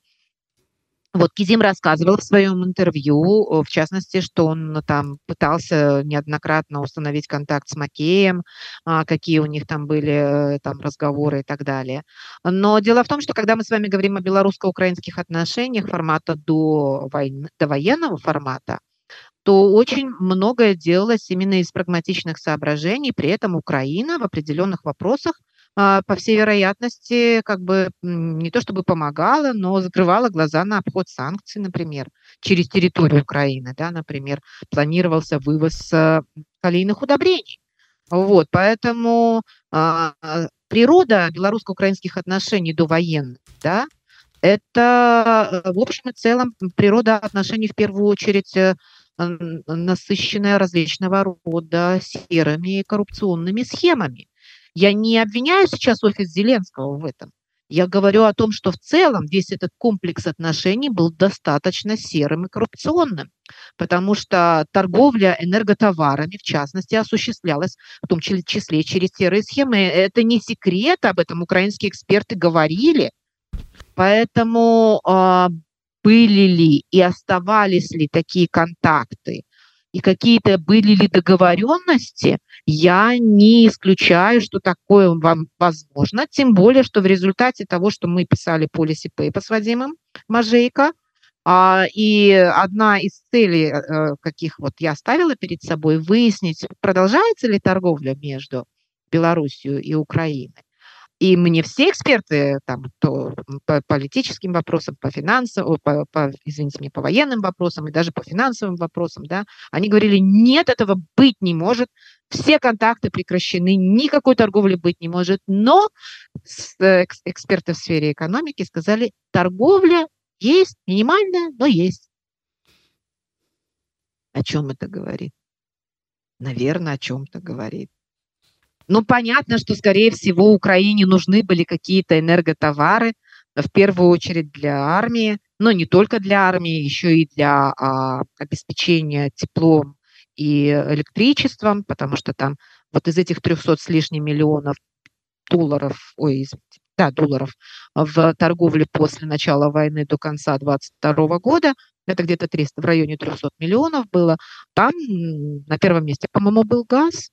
Вот Кизим рассказывал в своем интервью, в частности, что он там пытался неоднократно установить контакт с Макеем, а, какие у них там были э, там разговоры и так далее. Но дело в том, что когда мы с вами говорим о белорусско-украинских отношениях формата до, войны, до военного формата, то очень многое делалось именно из прагматичных соображений. При этом Украина в определенных вопросах по всей вероятности, как бы не то чтобы помогала, но закрывала глаза на обход санкций, например, через территорию Украины, да, например, планировался вывоз калийных удобрений. Вот, поэтому а, природа белорусско-украинских отношений до военных, да, это э, в общем и целом природа отношений в первую очередь э, насыщенная различного рода серыми коррупционными схемами. Я не обвиняю сейчас офис Зеленского в этом. Я говорю о том, что в целом весь этот комплекс отношений был достаточно серым и коррупционным, потому что торговля энерготоварами, в частности, осуществлялась в том числе через серые схемы. Это не секрет, об этом украинские эксперты говорили. Поэтому э, были ли и оставались ли такие контакты и какие-то были ли договоренности, я не исключаю, что такое вам возможно, тем более, что в результате того, что мы писали policy paper с Вадимом Мажейко, а, и одна из целей, э, каких вот я ставила перед собой, выяснить, продолжается ли торговля между Белоруссией и Украиной. И мне все эксперты там, то по политическим вопросам, по финансовым, по, по, извините мне, по военным вопросам и даже по финансовым вопросам, да, они говорили, нет, этого быть не может, все контакты прекращены, никакой торговли быть не может. Но э, эксперты в сфере экономики сказали, торговля есть, минимальная, но есть. О чем это говорит? Наверное, о чем-то говорит. Ну, понятно, что, скорее всего, Украине нужны были какие-то энерготовары, в первую очередь для армии, но не только для армии, еще и для а, обеспечения теплом и электричеством, потому что там вот из этих 300 с лишним миллионов долларов, ой, извините, да, долларов в торговле после начала войны до конца 2022 года, это где-то 300, в районе 300 миллионов было, там на первом месте, по-моему, был газ,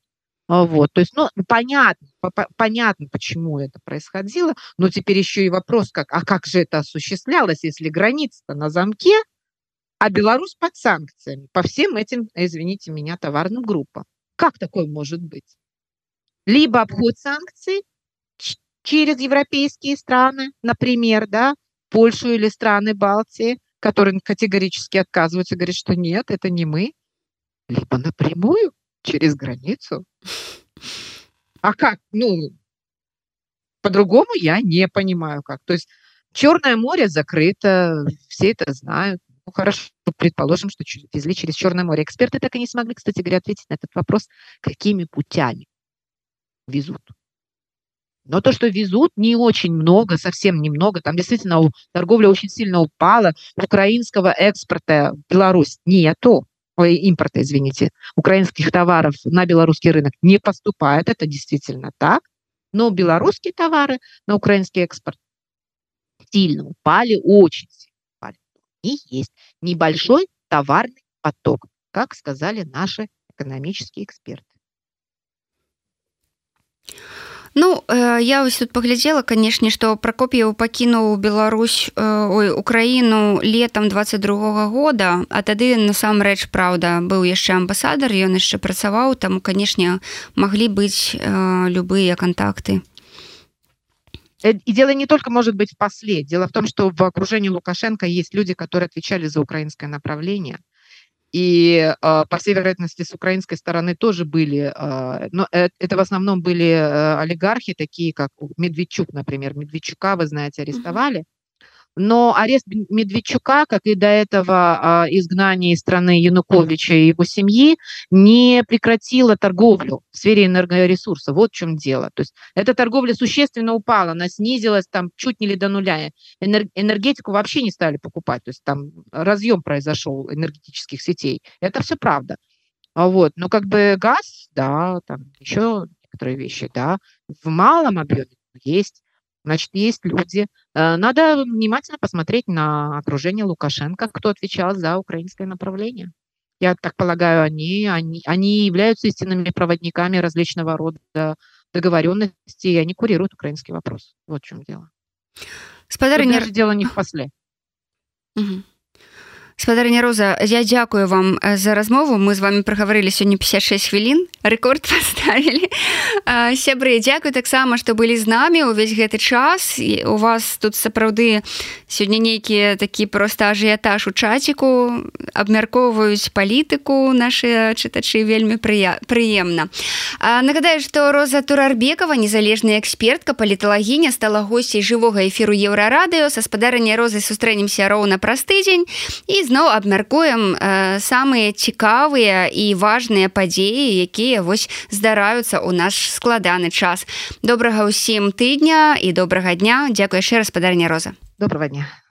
вот, то есть, ну, понятно, понятно, почему это происходило, но теперь еще и вопрос, как, а как же это осуществлялось, если граница на замке, а Беларусь под санкциями по всем этим, извините меня, товарным группам. Как такое может быть? Либо обход санкций через европейские страны, например, да, Польшу или страны Балтии, которые категорически отказываются, говорят, что нет, это не мы, либо напрямую через границу. А как? Ну, по-другому я не понимаю как. То есть Черное море закрыто, все это знают. Ну, хорошо, предположим, что везли через Черное море. Эксперты так и не смогли, кстати говоря, ответить на этот вопрос, какими путями везут. Но то, что везут, не очень много, совсем немного. Там действительно торговля очень сильно упала. Украинского экспорта в Беларусь нету. Ой, импорта, извините, украинских товаров на белорусский рынок не поступает. Это действительно так. Но белорусские товары на украинский экспорт сильно упали, очень сильно упали. И есть небольшой товарный поток, как сказали наши экономические эксперты. Ну э, я вось тут паглядзела канешне што пракоп'яў пакінуў Беларусь э, ой украіну летом 22 -го года а тады насамрэч праўда быў яшчэ амбасадар ён яшчэ працаваў таму канешне маглі быць э, любыя контакты и дело не только может быть в после. Дело в том что в окружении лукашенко есть люди которые отвечали за украинское направление и э, по всей вероятности с украинской стороны тоже были, э, но э, это в основном были э, олигархи, такие как Медведчук, например. Медведчука, вы знаете, арестовали. Но арест Медведчука, как и до этого а, изгнание из страны Януковича и его семьи, не прекратило торговлю в сфере энергоресурсов. Вот в чем дело. То есть эта торговля существенно упала, она снизилась там чуть не ли до нуля. Энер- энергетику вообще не стали покупать. То есть там разъем произошел энергетических сетей. Это все правда. А вот. Но как бы газ, да, там еще некоторые вещи, да, в малом объеме есть. Значит, есть люди. Э, надо внимательно посмотреть на окружение Лукашенко, кто отвечал за украинское направление. Я так полагаю, они, они, они являются истинными проводниками различного рода договоренностей, и они курируют украинский вопрос. Вот в чем дело. Спадарыня... Даже дело не в после. Угу. Спадарня роза я дзякую вам за размову мы з вами прагаварылі сёння 56 хвілін рэкорд <laughs> поставілі сябры дзякую таксама што былі з намі увесь гэты час. І у вас тут сапраўды сёння нейкі такі просто ажыятаж у чаціку. Абмяркоўваюць палітыку наши чытачы вельмі прыя... прыемна. Нагадаю што роза турарбекова незалежная экспертка паліталагіня стала госцей жывога эфіру еўрарадыё. Са спадарня розы сустрэнемся роўна праз тыдзень. І зноў абмяркуем э, самыя цікавыя і важныя падзеі якія вось здараюцца ў наш складаны час. Добрага ўсім тыдня і добрага дня. Дзякую яшчэ гаспадарня роза. Доброго дня